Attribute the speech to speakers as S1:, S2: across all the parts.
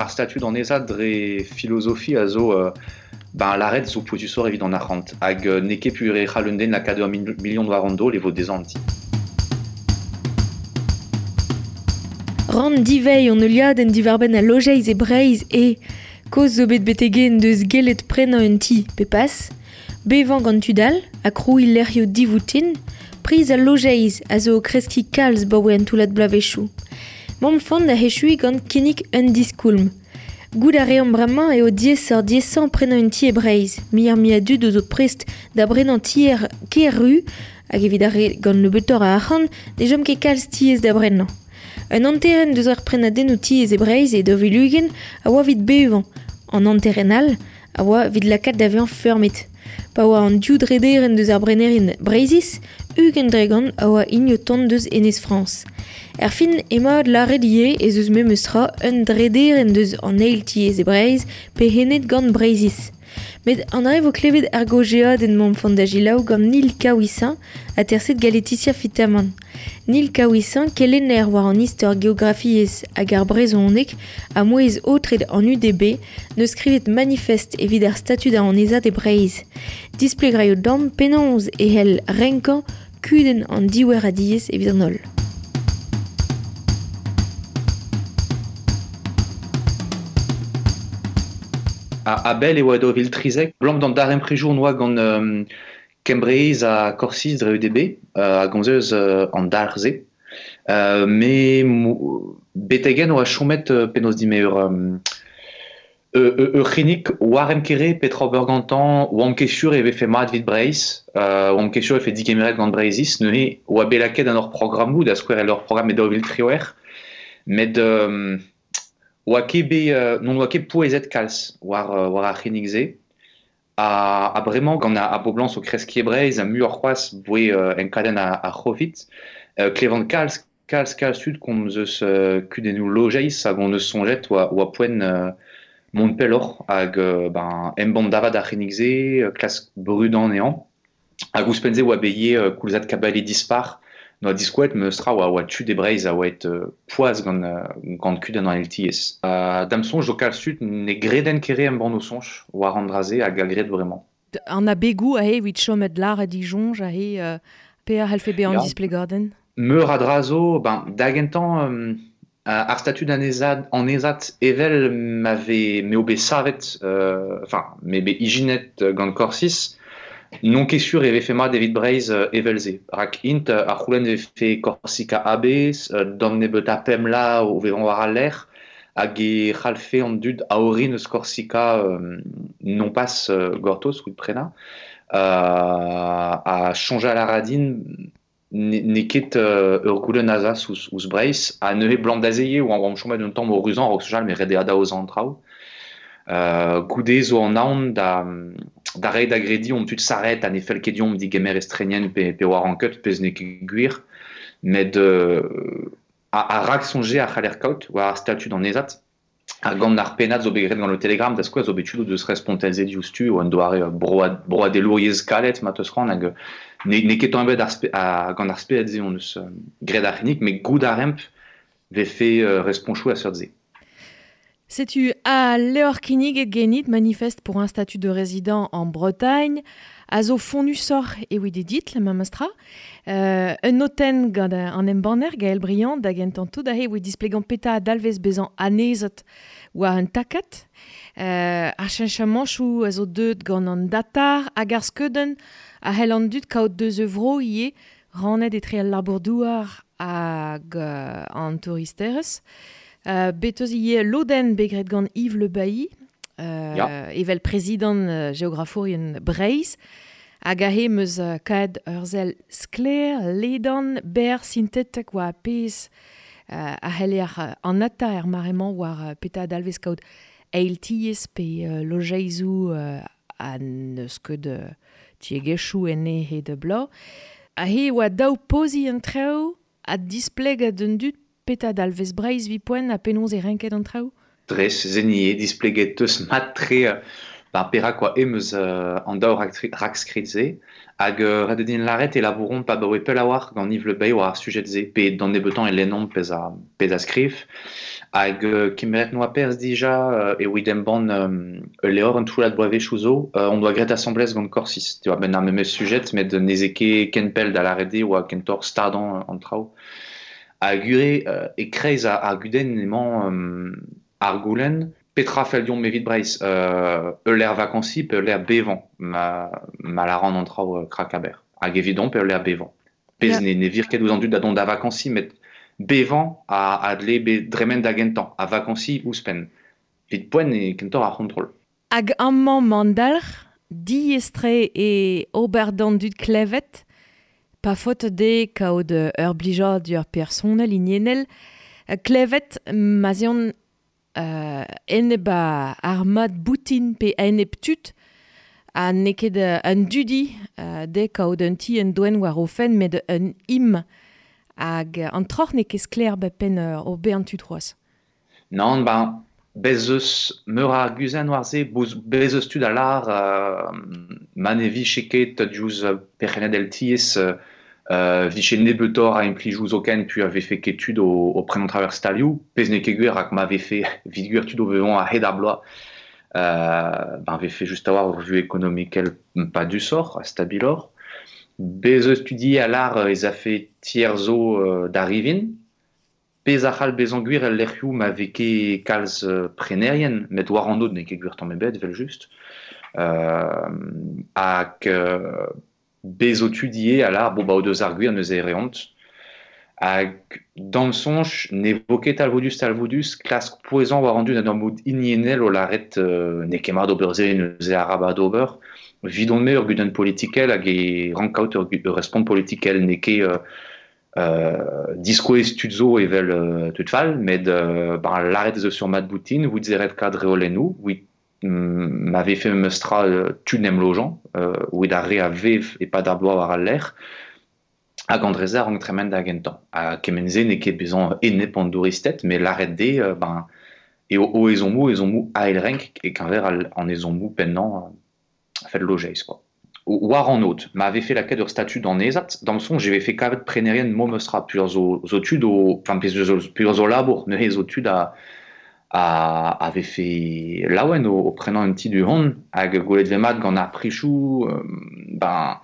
S1: ar statut d'an ezad dre filosofi a zo euh, ben, l'arrêt zo poutusor évident arrant hag euh, neke pu re c'halenden la kado a million de warando les vos des anti.
S2: Rand divei on euliad en diverben a lojeiz e breiz e koz zo bet betegen deus gelet prenañ un ti pepas, bevan gant tudal, a krou lerio divoutin, priz a lojeiz a zo kreski kalz bawe an toulat blavechou. Mam fond a hechui gant kinik un diskoulm. Goud a reom bremañ eo diez ar diezan prenañ ti e breiz, mi ar mi a dud o zo prest da brenañ ti er ru, hag evit a re gant le betor a achan, ne jom ke kalz. Un anteren deus ar prenadenn tiez e breiz e dovilugen a oa vid bevan. An a oa vid lakat da vean. Pa oa an diou drederen deus ar brenerin Brezis, ugen dregan a oa inyo tont deus enez France. Er fin ema la redie ez eus memestra un drederen deus an eil tiez e Breiz pe henet gant breizis. Met an rev o klevet ar gojead en mom fondagilaou gant Nil Kawissan a terset galetitia fitaman. Nil Kawissan kelener war an istor geografiez hag ar brezonek a moez otred an UDB ne skrivet manifest evit ar statut da an ezat e breiz. Displegraio dam penonz e hel renkan kuden an diwer a diez.
S1: A, a bel e oa vil trizek, blanc dans darem prejour noa gant euh, kembreiz a korsiz dre UDB, euh, a gonzeuz euh, an darze. Euh, me betegen oa chomet euh, penos di me ur... Euh, ur, ur chinik warem kere petra bergantan ou am kesur eve fe mat vid breiz, euh, ou am kesur eve dik emeret oa ur da ur programme e do vil trioer, met... Euh, oa ket be, non oa ket poezet kalz war, uh, war ar c'hinnig ze. A, a bremañ gant a, a boblans o kreski ebreiz a mu c'hoaz boe a, a kalz, kalz kalz sud zeus uh, kudennou lojeiz hag on eus sonjet oa, oa poen mont pelor hag en band davad ar c'hinnig ze, uh, klas brudan. Hag ouspenze oa uh, kabali dispar no diskouet me stra oa oa tu de breiz a oet uh, poaz gant, uh, gant kudenn an LTS. Uh, dam sonj zo kal sud ne greden kere en ban o sonj oa randraze hag a gred vraiment.
S3: An a begou a he vit chomet lar a dijonj a he uh, pe a halfe be an
S1: Ja.
S3: display garden
S1: Meur a drazo, ben, dagentan, um, ar statut an ezad, an ezad evel m'ave savet, euh, enfin, me be ijinet gant korsis, non ket sur eve fe ma David Breiz euh, evelze. Rak int, euh, ar c'houlenn eve fe Korsika abez, euh, dom ne beut a pem la o vevan war a ler, hag e c'halfe an dud a orin eus Korsika non pas gortos, kout prena, a chanje a la radin ne ket ur goulenn azas ouz, Breiz, a neuhe blanc d'azeye ou an oam chomet un tamm o ruzan, rok sojal, me rede a da Euh, goude zo an aon da, da red agredi on tud saret an efel ket diom di gemer estrenien pe, pe war an ket pez ne ket gwir, met euh, a, a rak sonje a c'haler kaut, war ar statut an ezat, a gant ar penat zo begret gant le telegram, da skoaz zo betudo deus respontelze diostu, ou an doare euh, broa, broa de louriez kalet ma teus ran, hag euh, ne, ne ket an bet ar spe, a, gant ar on eus euh, gred ar c'hinnik, me goud ar remp ve fe euh, responchou a seurt ze.
S3: Sais-tu, à Leorkinig Genit manifeste pour un statut de résident en Bretagne, à zo et oui dit le mamastra, euh, un noten gant an embanner Gaël Briand da gentanto da he peta dalvez bezan ou a un takat, euh, a deut gant an datar. A evro ie labourdouar euh, Uh, betez ie loden begret gant Yves Le Bailly, uh,
S1: ja.
S3: evel prezident uh, geograforien Breiz, hag ahe meus uh, kaed urzel skler, ledan, ber, sintetek oa pez, uh, ahele ar anata er maremañ war uh, peta d'alvez kaout eil tiez pe uh, lojeizou uh, an eus ket uh, tiegechou ene he de blo. Ahe oa daou pozi an treo a displeg a dun dut peta dalvez breiz vi poen a penons e renket an trao?
S1: dres zenie displeget eus mat tre euh, ba pera quoi emez euh, an daou rak skritze, hag euh, din laret elabouron pa baoe pel war gant niv le bay war sujet ze, pe dan nebetan e pez a, pez a skrif, hag euh, noa pers dija euh, e widem ban euh, leor an toulat boave chouzo, euh, on doit gret assemblez gant korsis, tu ben ar memes sujet, met nezeke ken pel da larede ou a ken tor stardan an trao. Hag gure euh, e kreiz a, a guden emañ euh, ar goulen, Petra Feldion Mevit Brace, euh, l'air vacancy, peut l'air bévant, ma, ma la rend entra au cracaber. Hag évident, peut l'air bévant. Pez
S3: Yeah.
S1: ne, ne vir ket ouzan dud da vacancy, met bévant a, a dle be dremen da gentan, a vacancy ou spen. Vit poen e kentor a contrôle.
S3: Hag amman mandalr, di estre e oberdan dud klevet, pa faute de kaout ur blija dur personel inienel, klevet mazion euh, ene ba armad boutin pe ene ptut, a neket euh, un dudi euh, de kaout un ti en doen war ofen met un im hag an troc'h ne ket skler be pen euh, o be an.
S1: Non, ben, bezeus meur ar guzen war ze, bouz bezeus tud a lar, euh, man e vi cheket diouz perrenet el tiez, euh, euh, vi chez nebetor a implijouz oken, puis avait fait ketud au, au prénom travers staliou, pez ne keguer ak m'avait fait vidguer tud o vevon a hed ar bloa, euh, ben avait fait juste avoir revue économique elle pas du sort, a stabilor. Bezeus tudi a lar, euh, ez a fait tierzo d'arrivin, Pez a c'hall bez an gwir el lerc'hioù ma veke kalz euh, prenerien, met war an od ne ket gwir tamm ebet, vel just. Euh, hag euh, bez o tudie a la, bo ba o deus ar gwir neus e reont. Hag dan sonj, ne voket al vodus tal vodus, klask poezan war an dud an mod inienel o laret euh, ne kemat d'ober ze neus e arabat d'ober. Vidon me ur guden politikel hag e rankaut ur, ur respond politikel ne euh, euh, disco estudzo evel euh, tutfal, med euh, ben, l'arrêt de sur mat boutin, oui, mm, m'avait fait mestra euh, tu n'aimes lojan, euh, re a vev et pas d'arbois al l'air, a gandreza rang tremen da gentan. A kemenze ne ket bezan ene pandoristet, mais l'arrêt de, euh, ben, et o ezon mou, ezon mou a el renk, et qu'un verre en ezon mou pennan, euh, fait quoi war en autre, m'avait fait la quête de statut dans Nezat, dans le son, j'avais fait cavet prénérien de momostra, plusieurs études, enfin, plusieurs labour, mais les études à, à, avait fait lawen au, prenant un petit du hon, avec Golet gant a prichou, euh, ben,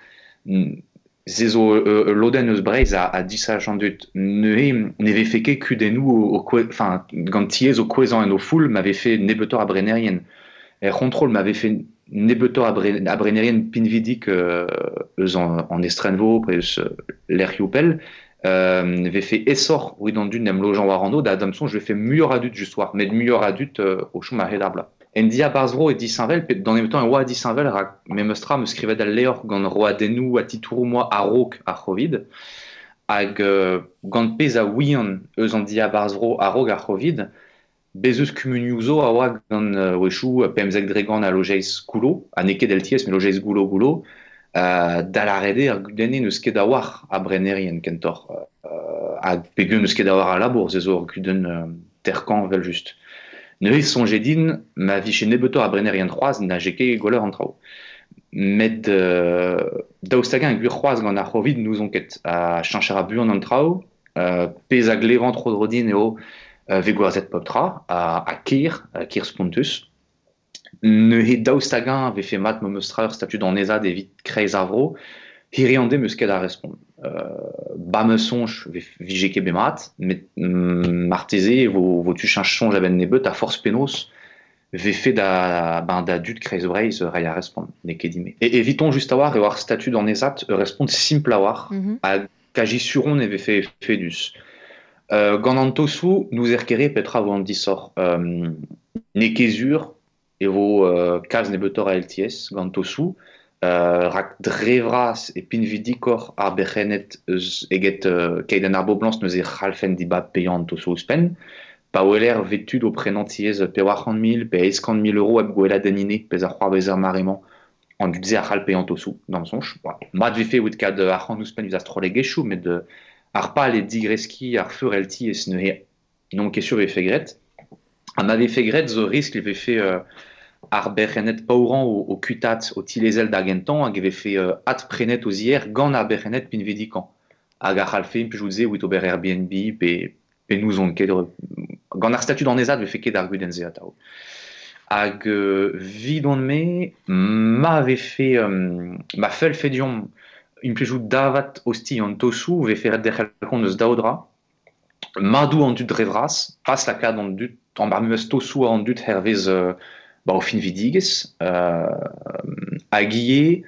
S1: Zezo euh, loden eus breiz a, a disaj an dut ne n'avait fait que kudenou au, enfin gant tiez au kwezan en au foul m'avait fait nebetor a brenerien et contrôle m'avait fait nebetor a, bre, a brenerien pinvidik euh, eus en, en estrenvo preus euh, l'air youpel euh, avait fait essor oui dans d'une nem lojan warando da damson je fait mieux adut juste war mais mieux adut euh, au chou ma hedabla en dia barzro et di Saint-Vel, pe dans temps un roi di Saint-Vel rak memestra me skrivet al leor gant roi denou a titourou moi a rok a chovid hag euh, gant pez a ouian eus an dia barzro a rok a chovid bezeus kumunioù a oa gant euh, wechou euh, pemzek dregan a logeiz goulo a neket del ties me logeiz goulo goulo euh, da la rede ar gudenne neus ket a war a kentor euh, hag pegun neus ket a a labour zezo ar guden euh, terkan vel just Neuiz sonjedin, ma viche nebetor a brenerien c'hoaz na jeke goler an trao. Met euh, daostagen a gwir c'hoaz gant ar c'hovid nous on ket a chancher a buan an trao, euh, pez a drodin eo euh, ve gwarzet pop tra, a, a kir, a kir spontus. Neuhe daostagen ve fe mat momostra ur statut d'an ezad evit kreiz avro, hiriande meus ket a respond. Euh, ba me sonj ve vijeke bemat, met mm, marteze vo, vo tu chanj sonj aben nebet a force penos ve fait da, ben, da dud kreiz breiz rai a respond, ne ket dime. E eviton just a war e war statut d'an ezat ur respond simple a war,
S3: Mm -hmm.
S1: a kaji suron eve fe fedus. Euh, gant an tosou, nous er kere petra. Euh, ne kezur, e vo euh, LTS, gant tosou, rak drevras e pinvidikor ar bechenet eget euh, keit an arbo blanc neus e c'halfen diba payant tosou ouspen, pa oeler vetud o prenantiez pe 100.000, pe 100.000 euro eb goela denine, pez ar an dudze ar tosou, dans sonch. Mat ve fe oud kad ar c'han ouspen uz astrolege met de ar pal e digreski ar feur elti es ne non kesur ve fe gret. An ave fe gret zo risk ve fe euh, ar berchenet pauran au, au kutat au tilezel d'argenton hag eve fait euh, at prenet aux hier gant ar berchenet pin vedikan hag ar c'halfe pe jouze wit ober Airbnb pe, pe nous on ket gant ar statut d'an ezad ve fait ket ar gudenze atao. Hag euh, vidon me ma ave fait euh, ma fel plejou davat osti an tosu ve fait de c'halkon eus daudra madou an dut drevras pas la kad an dut an bar meus tosu an dut hervez euh, ba o fin vidiges euh, a gie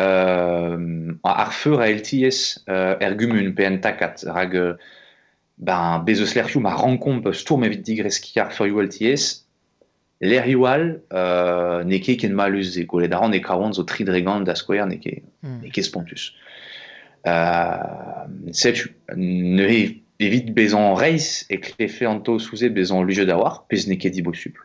S1: euh, ar feur a elties euh, er pe en takat rag euh, ben bezos l'er ma renkomp stourm evit digreski ar feur you L'er yual euh, ne ket ken malus e gole daran e karon zo tri dregant da square ne ket mm. ne ket spontus euh, setu ne evit bezan reis e klefe an to souze bezan luje d'awar pez ne ket dibo supl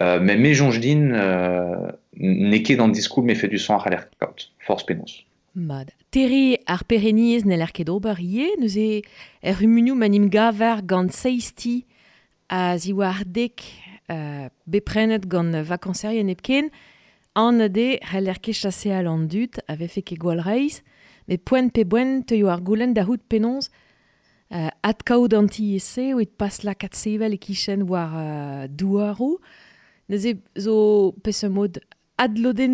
S1: Euh, mais mes din euh, ne ket an diskoul me son ar l'air kaut, force penos.
S3: Mad. Terri ar pereniez ne l'er ket ober ie, neus e er humunu manim gaver gant seisti a ziwar dek beprenet gant vakanserien epken, an de c'hell er ket chase al an dut a poen pe boen te yo penons, at kaout anti ese, ou et pas la kat sevel e war uh, zo peus mod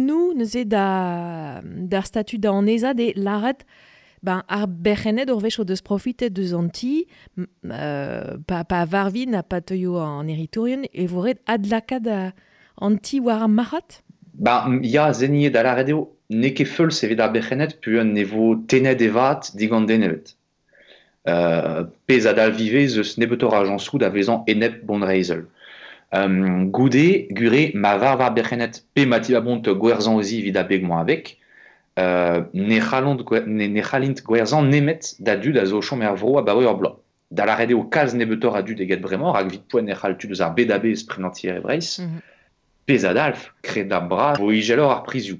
S3: nou, da, da statu da aneza de laret ben, ar berchenet ur vech o deus deus anti, euh, pa, pa varvi na pa teuio an eritorien, e voret adlaka da anti war ar marat?
S1: Ba, ya zenie da la radio, ne ket feul sevet ar berchenet pu an nevo tenet evat digant denevet. Euh, pez adal vive zeus nebetor ajansou da vezan enep bon reizel. Um, goude, gure, ma var var berchenet pe mati abont gwerzan ozi vid a avec, uh, ne c'halint gwerzan nemet da dud a zo chom er vro a barru ur. Da la o kalz nebetor a dud eget bremañ, rak vit poen ne c'hal tud ar bedabe sprenantier e breiz, mm -hmm. pez adalf, kre da bra, vo ijelor ar prizioù.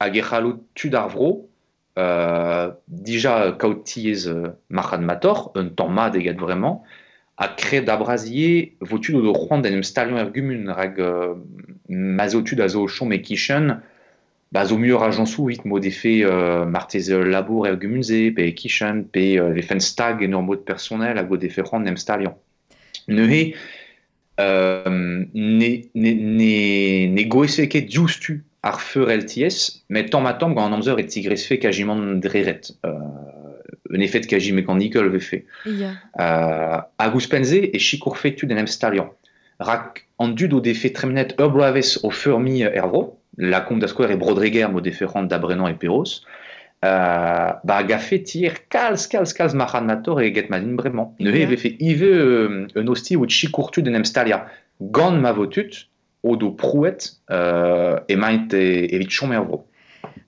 S1: Hag e c'halo tud ar vro, dija kaout tiez uh, marchan mator, un tamm mad eget bremañ, a kre da brazier votu do c'hoant en em stalion er gumun rag uh, mazotu da zo chom e kishen ba zo muur ajansou vit mod efe uh, martez labour er gumunze pe kishen pe uh, vefen stag en ur mod personel a god efe c'hoant em stalion neuhe uh, ne, ne, ne, ne goese ket justu ar feur LTS, met tamm a tamm gant an amzer et tigresfe kajimant dreret. Uh, un effet de kaji mechanical ve fait. Yeah. Uh, agus pense e chikour fetu den em stalion. Rak an dud o defe tremnet ur bloaves o furmi ervro, la komp da skouer e brodreger mo deferant da Brennan e Peros, uh, ba gafe tir kalz, kalz machan mator e get malin bremañ. Ne yeah. ve fe ive euh, un osti ou chikourtu den em stalia. Gant ma votut, o do prouet uh, e maint evit chom ervro.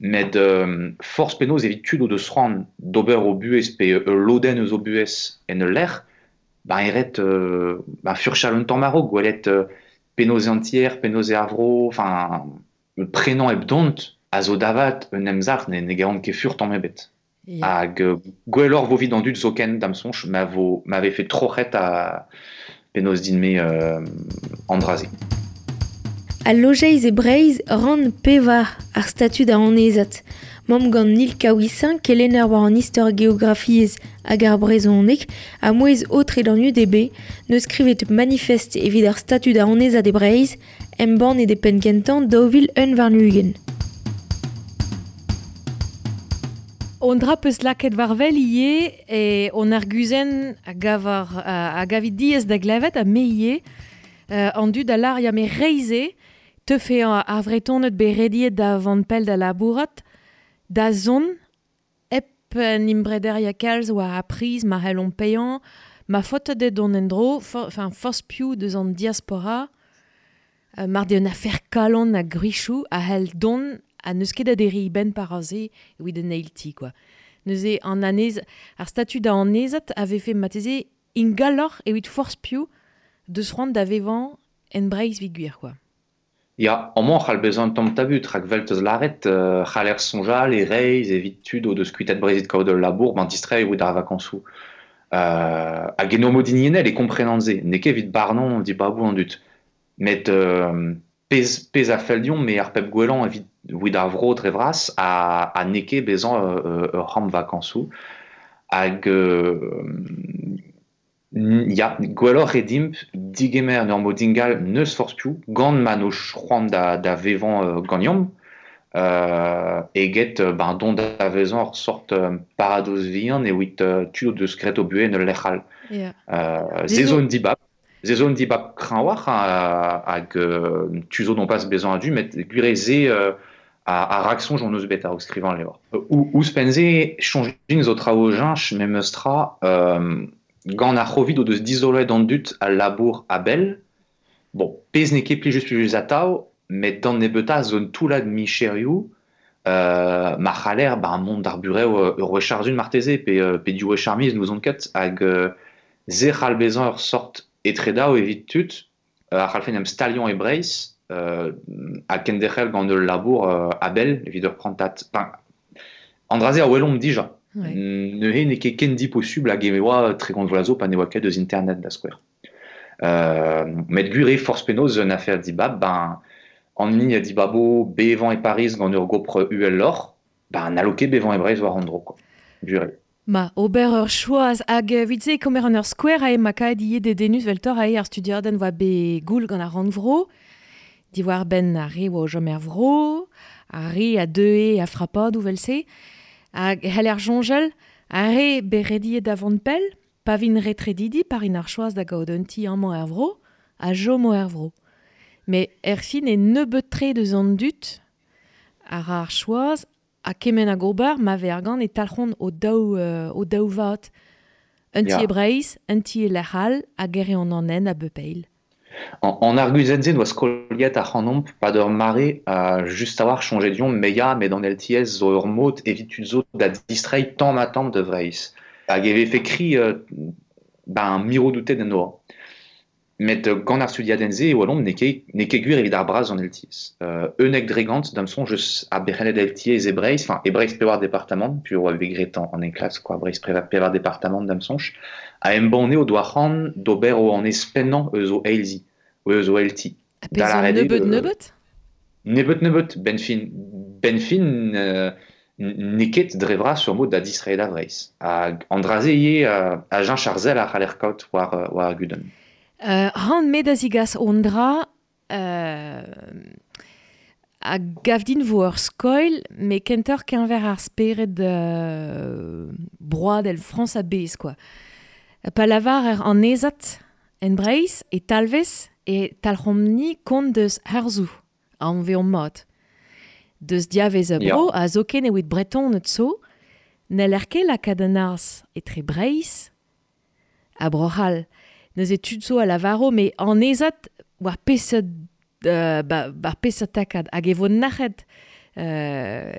S1: met euh, force penaos evit tud o deus ran d'ober o buez pe euh, loden eus o buez en l'air, ba eret euh, ba furchal un tamm maro, gwelet euh, penaos entier, penaos e avro, enfin, prenan eb dont, a zo davat un emzar ne, ne gaon ket fur tamm ebet. Yeah. Hag euh, gwellor vo vid an dud zoken dam sonch, ma vo m'ave fait trochet a penaos din me euh, andrazi.
S2: A lojeiz e breiz ran pevar ar statu da anezat. Mam gant nil kaouisin kelenner war an istor geografiez hag ar brezonek a mouez otre d'an UDB ne skrivet manifest evit ar statu da anezat e breiz em ban e de penkentan daouvil un var nugen.
S3: On dra peus laket war vel ie e on ar guzen a, gavar, a, a gavit diez da glavet a me ie uh, an dud a lar ya me reize Tefe a vretonet berediet da vant pel da labourat, da zon, ep nimbreder ya kalz war a priz ma helon payan, ma fote de don for, enfin, fos piou de zan diaspora, uh, mar de affaire kalon a grichou a hel don a neus ket aderi ben paraze oui de neilti quoi. Neus e an anez, ar statut da anezat ave fait mateze in e force piou de soin d'avevan en breiz viguir quoi.
S1: Ja, amant c'hall bezan tom tabut, rak velteus laret, uh, c'haller sonjal o kao de labour, ban distre ou dar vakansou. Uh, a geno modinienel barnon babou dut. Met uh, pez, a pep gwelan evit a, a neke bezan uh, uh, ram vakansou. Hag uh, ya gwellor redimp digemer nor modingal neus force piou gant man o chroan da, da vevan uh, gagnam get uh, ben, don da vezan or sort uh, parados vian e wit uh, tu de skret o bue ne lechal
S3: Yeah.
S1: uh, zezon dibab zezon dibab kran war hag uh, tuzo pas bezan a du met gureze uh, a, a raxon j'en eus bet skrivan ou, ou spenze changin zo trao jinch me meustra euh, gant ar c'hovid o deus dizolet an dut al labour a bel, bon, pez ne ket pli just plus atav, met dan ne beta zone toulad mi cherioù, euh, ma c'haler ba mont d'ar bureau euh, ur wecharjun marteze, pe, euh, pe du wecharmiz nous on ket, hag euh, ze c'hal bezan ur sort etreda o evit tut, euh, ar c'hal am stalion e euh, a kendechel gant ul labour euh, a bel, evit ur prantat, ben, andraze a welom dija,
S3: Ouais.
S1: ne he ne ket ken di possible hag e oa tre gant vlazo pa ne oa ket eus internet da square. Euh, met gure force penaos un affaire di bab, ben, an ni a di babo bevan e Paris gant ur gopre UL lor, ben, naloke bevan e Breizh war an dro, quoi. Gure.
S3: Ma, ober ur choaz hag vitze komer an ur square a e ma kaet ie de denus veltor a e ar studiaden va be goul gant ar an vro, di war ben a re oa o jomer vro, a re a deux e a frappad ou vel se, hag hel ar jonjel, a re be redie davant pel, pa vin retredidi par in ar choaz da gaod un ti amant ar vro, a jo mo ar vro. Me er fin e nebeut tre deus an dut, ar ar choaz, a kemen a gobar ma vergan e talc'hon o daou, uh, o daou vat. Un ti e breiz, un ti e lechal, a gere an anen a bepeil.
S1: En, en arguzenze doa skoliet a c'hanomp mare a just a war changé dion meia met dans LTS zo ur da distrei tamm a tamm de vreiz. Euh, ben miro doutet den oa. Met euh, gant ar studiadenze e oalom ne ket ne ket gwir evit ar braz an LTS. Euh, eunek dregant dam son jeus a bechenet LTS e Breiz, enfin e Breiz pe war departament, pu oa an, quoi, Breiz pe pe war departement dam sonch, a o doa c'han d'ober o an espennan eus o eilzi, eus o elti.
S3: A
S1: rede,
S3: nebeut
S1: euh,
S3: nebeut?
S1: Neket drevra sur mod da vreiz. Andraze ie a, a Jean Charzel a war, war guden.
S3: Uh, han medazigas ondra uh, a gavdin vo ur skoil, me kentor kenver ar speret uh, broad el France a bez, quoi. Pa lavar er an ezat en breiz e talvez e talc'homni kont deus herzou an veon mod. Deus diavez a bro a zoken e wit breton net so, ne lerke la kadenars e tre breiz a brohal neus e tud so a lavaro, me an ezat war peset uh, ba, ba peset takad. Hag e vo nachet. Euh,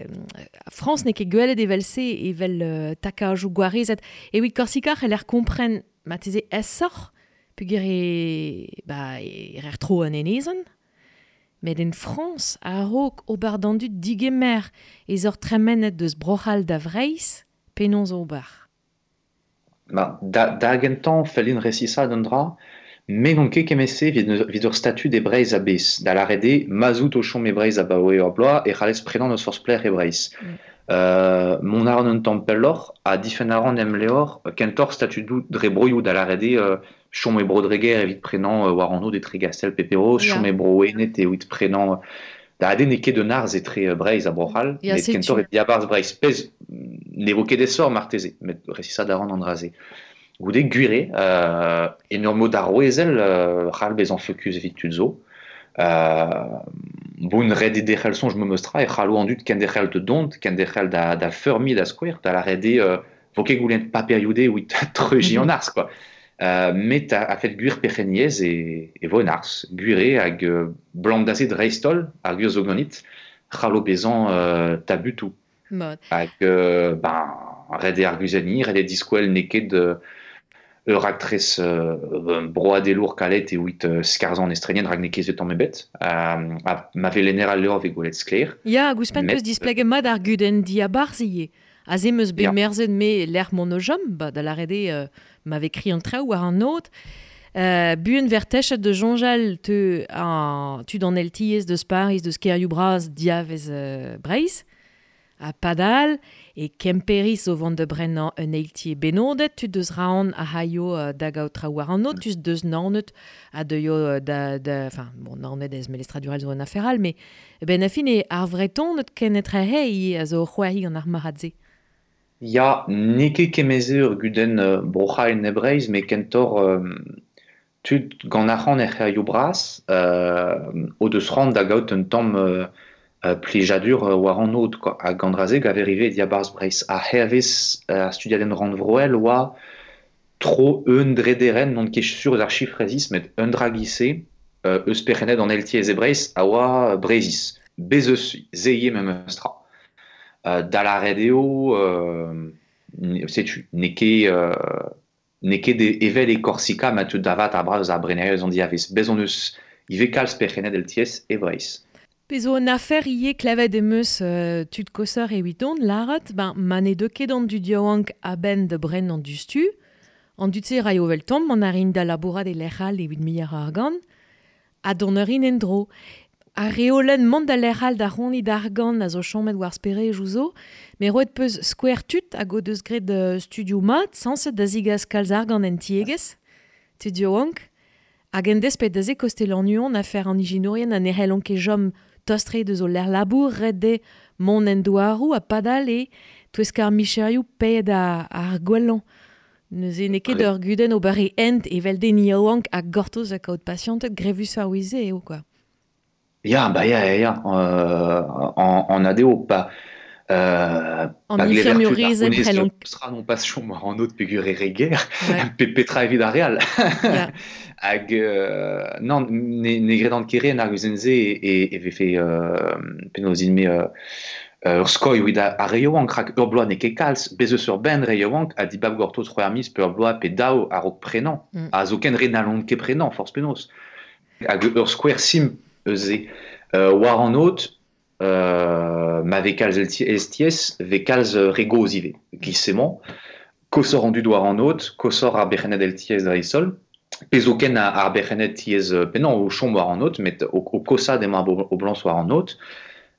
S3: France ne ket gwelet evel se evel uh, takajou gwarezet e wit korsikar el er kompren ma teze es sor pug e ba e er tro an enezon. Met en France a rok o bar dandu digemer. Ez ur tremenet deus brochal da vreiz penons o bar.
S1: Ba, da, da gentan fellin resisa dendra, me gant ket kemese vid, ur statu de Breiz a bez. Da la rede, mazout o chom e Breiz a baoe ur bloa, e c'halez prenan eus pler e Breiz.
S3: Mm.
S1: Euh, mon aron un tempel lor, a difen aron em leor, kentor statu dre broioù da la rede, euh, chom e brodreger evit prenan euh, war an o de tre gastel pepero,
S3: Ya.
S1: chom e e oit prenan euh, da ade ne ket de narz e tre euh, Breiz a brochal, met
S3: setu.
S1: kentor e diabarz Breiz pez, ne vo ket esor marteze, met resisa d'aran andraze. Goude gure, euh, en ur mod ar roezel, euh, c'hall bez an evit tuzo, euh, boun red e dechel sonj me meustra, e c'hallo an dut ken dechel de dont, ken dechel da, da feurmi da skouer, da la rede, euh, vo ket goulen pa perioude ou treuji
S3: Mhm.
S1: an quoi. Euh, met a, a fet gwir pecheniez e, e vonars. Gwire hag euh, blandazet reistol ar gwir zogonit c'halo bezan tabutou.
S3: Mod.
S1: Hag euh, ben, red e ar gwizeni, red e diskwel neket de ur actress euh, broad e lour kalet e oit euh, skarzan estrenien rag nekez etan mebet. Euh, a, ma velener al leur ve skler.
S3: Ya, gouspen
S1: Met-
S3: peus displege mad ar guden di a barziye. La rede euh, m'ave kri an trao war an not. Euh, buen ver techet de jonjal te tu dan el tiez de spariz de diavez euh, breiz. A padal e kemperis o vant de brennan un eiltier benodet tu deus raon a haio euh, da gaout trao war an not tu deus nanet a de yo euh, da, enfin bon nanet ez me l'estradurel zo an aferal mais ben a fin e ar vreton net ken etre hei a zo c'hoari an ar maradze
S1: Ya neke kemeze ur guden euh, brocha en ebreiz, me kentor tud gant arc'han er c'heraio bras, o deus rand da gaout un tamm euh, war an quoi. a gandraze gav erive dia bars breiz. A hervez a studiaden rand vroel oa tro eun drederen, non ket sur ar chifrezis, met un dragise, eus pechenet an eltiez ebreiz a oa breizis. Bezeus. Euh, da la redeo, euh, neke, euh, neke de evel e Corsica ma tu davat a braz a breneus an diavis. Bezon eus ive kalz pechenet el ties e breiz.
S3: Pezo an afer ie klavet e meus euh, tud kosar e huiton larat, ben man e deuket an du diaouank a ben de bren an du stu, an du tse rai ovel tom, man a rin da labourad e lechal e huit miar ar gant, a en dro. a reolenn mandaler al da ronni d'argan a zo chomet war spere jouzo, me roet peus skwer tut a go deus gret de studio mat, sanset da zigaz kalz argan en tiegez, studio onk, hag en despet da ze kostel an uon a fer an ijinorien an erel onke jom tostre deus o ler labour, red de mon en doarou a padal e tweskar micherioù ped a, ar gwellan. Neus e neket ur guden o bare ent evel den iaouank a gortoz a kaout patientet grevus ar wize eo, quoi.
S1: Ya, ba ya, ya, ya, euh, en, en adeo, pa... Euh,
S3: An
S1: pa glever
S3: infirmiorizet
S1: tud ar
S3: prel
S1: konez
S3: an...
S1: stra non pas chom war an out pegur e reger,
S3: Ouais.
S1: pe petra evit a real.
S3: Ya.
S1: Hag, euh, non, ne, ne gredant kere en ar guzenze e, e, vefe euh, penozin me euh, ur skoi oud a, a reioank rak ur bloa ne ket kalz, bezeus ur ben reioank a dibab gortoz c'hoarmiz pe ur bloa pe dao a rok prenan.
S3: Mm.
S1: A zo ken red nalon ket prenan, force penos. Hag ur square sim euze euh, war an out, euh, ma ve kalz el ti- estiez, ve kalz euh, rego zive, glissemant, kosor an dud war an out, kosor ar bechenet el tiez da isol, Pezo ken a ar bechenet tiez penan o chom war an out, met o, o kosa demañ bo- o blans war an out,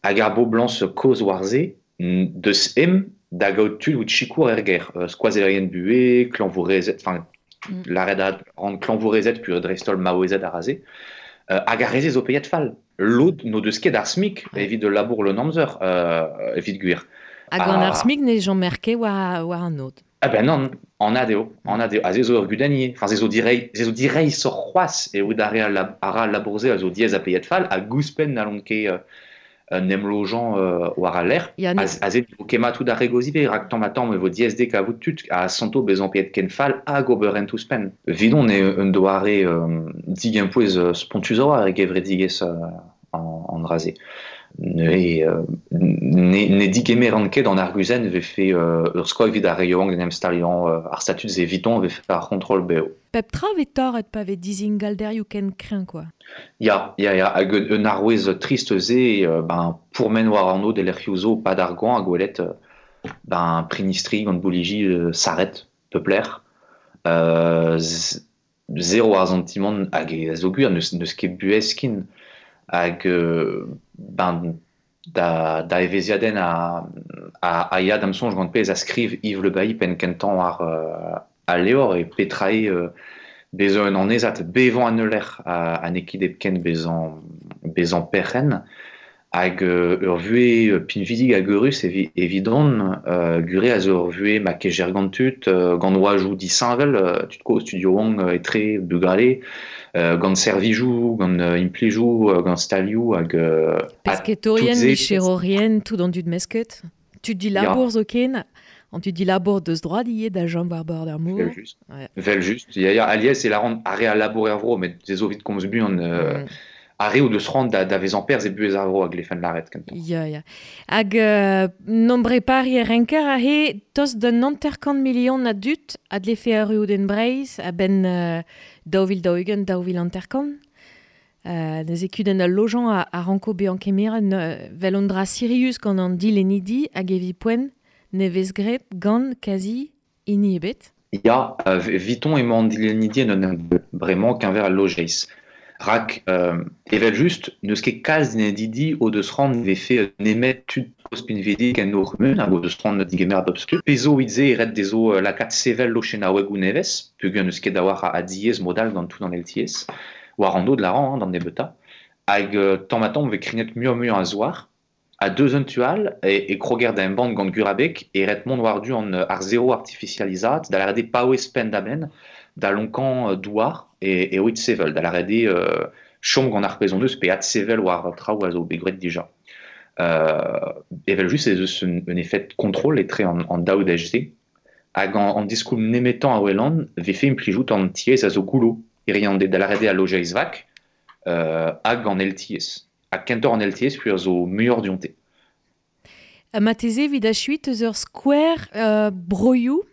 S1: hag ar bo blans koz war ze, n- deus em da gaout tud out chikour er ger, euh, bue, klanvourezet, enfin,
S3: Mm.
S1: la red a ran klanvourezet pur drestol maoezet a raze, hag ar reze zo peiet fall. L'od no deus ket ar smik, evit de labour le namzer, euh, evit gwir.
S3: Hag an
S1: Ah.
S3: ar smig ne jon merke war, war an not.
S1: Ah ben non, en adeo, en adeo, a zezo ur enfin zezo direi, zezo direi sor c'hoaz, e oud are a la, ara labourze a zo diez a peiet fall, a gouspen na lonke euh, euh, nem lojan euh, war a l'air,
S3: Ya ne...
S1: a, a zet o kema tout a regozive, rak tamm a tamm e vo diez dek a vout tut, a santo bezan peiet ken fall, a goberen tous pen. Vidon ne un doare euh, dig un pouez euh, spontus a oa, e gevre digez euh, an, an raze. Ne, euh, ne, ne dig emer an ket an arguzen ve fe euh, ur skoi vid a reioang den em stalion euh, ar statut ze viton ve fe ar kontrol beo.
S3: Pep tra ve tor et pa ve dizingal derioù ken kren, quoi.
S1: Ya, ya, ya, hag un, arwez trist ze, euh, ben, pour men war de l'er c'hiouzo pa d'argoan a gwelet, euh, ben, prinistri gant bouliji euh, saret, peupler, euh, z- zero ar zantimant hag zo gwir neus, neus ket buez kin, hag, euh, ben, da, da eveziaden a, a, a ya dam sonj gant pez a skriv Yves Le Bailly pen kentan ar, euh, a leor e petrae euh, bezon an ezat bevan an euler a, a nekid ep ken bezan, bezan perren hag euh, ur vue euh, pin vidig hag eurus evi, evidon euh, gure a zo ur vue ma kejer gant tut euh, gant oajou di tut ko studio wang euh, etre bugale euh, gant servijou gant euh, implijou euh, gant staliou hag a
S3: Pesketorien, micherorien, tout an dud mesket. Tu di labour zo ken, On tu dis labor de ce droit d'y d'agent barbare d'amour.
S1: Vel juste. Ouais. Vel a et la laborer à mais des ovides comme ce but on euh, mm. Arrêt ou de se rendre d'avez en pères et bues à vro avec les fins de l'arrêt quand
S3: Ya ya. Ag euh, nombre pari renker a he tos millions d'adultes ad l'effet à rue den Breis a ben euh, dauvil daugen dauvil anterkant. Uh, neus e kuden al lojan a, a ranko be an vel on dra Sirius gant an en hag evi poen nevez gret gant kazi ini ebet
S1: Ya, uh, viton e man dil en idi en an bremañ qu'un ver al lojeis. Rak, uh, evel just, neus ket kaz din en idi o deus rand ve fe nemet tud ospin vedik en ur mun, hag o deus rand digemer a bobstu. Pezo idze eret dezo lakat sevel lo chen a weg ou nevez, pugen neus ket a a diez modal gant tout an de la ran, hein, euh, mur a zoar, a deux un tual, e, e kroger d'un band gant gurabek, e ret mont war du an euh, ar zéro artificializat, da la euh, e, e oit sevel, da la rede euh, chom gant ar pezon deus, pe at sevel war tra ou a zo begret dija. Euh, evel just ez un, un effet contrôle etre an, an daou d'HZ, hag an, an diskoum nemetan a welan, ve fe implijout an tiez a zo goulo, iriande da la rede a loja izvak, euh, hag an LTS. A kentor an LTS puis zo muior dionte.
S3: A mateze vid a chuit eus ur square euh, broiou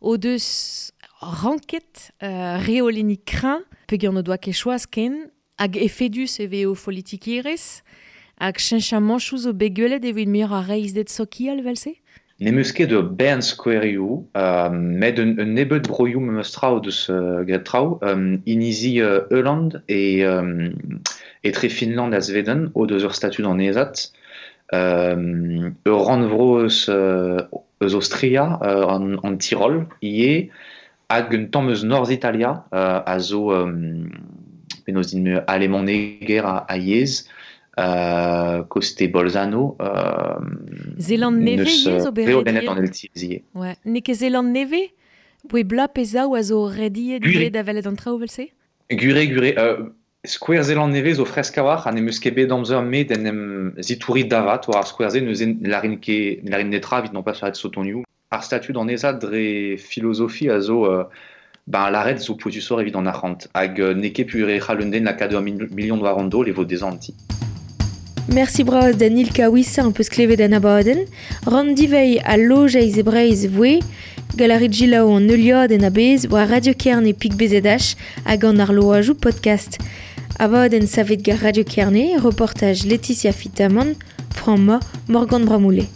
S3: o deus ranket euh, reolini kran pe gant o doa ken hag efedus e veo politikerez hag chencha manchouz o begelet evit muior a reiz det soki al velse?
S1: Nemeus ket de ben squareo, euh, met un, un nebet broioù meus trao deus uh, gret trao, um, inizi uh, Euland et, um, et tre Finland a Sveden, o deus ur statut an ezat, um, ur ran vro eus, uh, eus Austria, uh, an, an Tirol, ie, hag un tamm eus Nord-Italia, uh, a zo, um, penaos din alemant neger a, a yez, uh, koste Bolzano.
S3: Zeland neve yez o
S1: an el.
S3: Ouais. Ne Zeland neve Boe bla peza ou a zo redi gure da velet an velse
S1: Gure, gure. Square Zeland neve zo fresk war an emus ket bet amzer me den em zitouri davat war Square Ze neus larin ke larin netra vit non pas faret sotonioù. Ar statu d'an ezad dre filosofi a zo uh, ben l'arrêt zo poitu sor evit an arrant hag neke pu re c'halenden la kado a million de warando le vo des anti.
S2: Merci braz Daniel Kawissa un peus klevet an abaden. Randy vei a lojeiz e breiz vwe, galarigi lao an euliad en abez, oa Radio Kerne pik bezedach hag an ar podcast. Abaden savet gar Radio Kerne, reportage Laetitia Fitaman, Fran Ma, Morgan Bramoulet.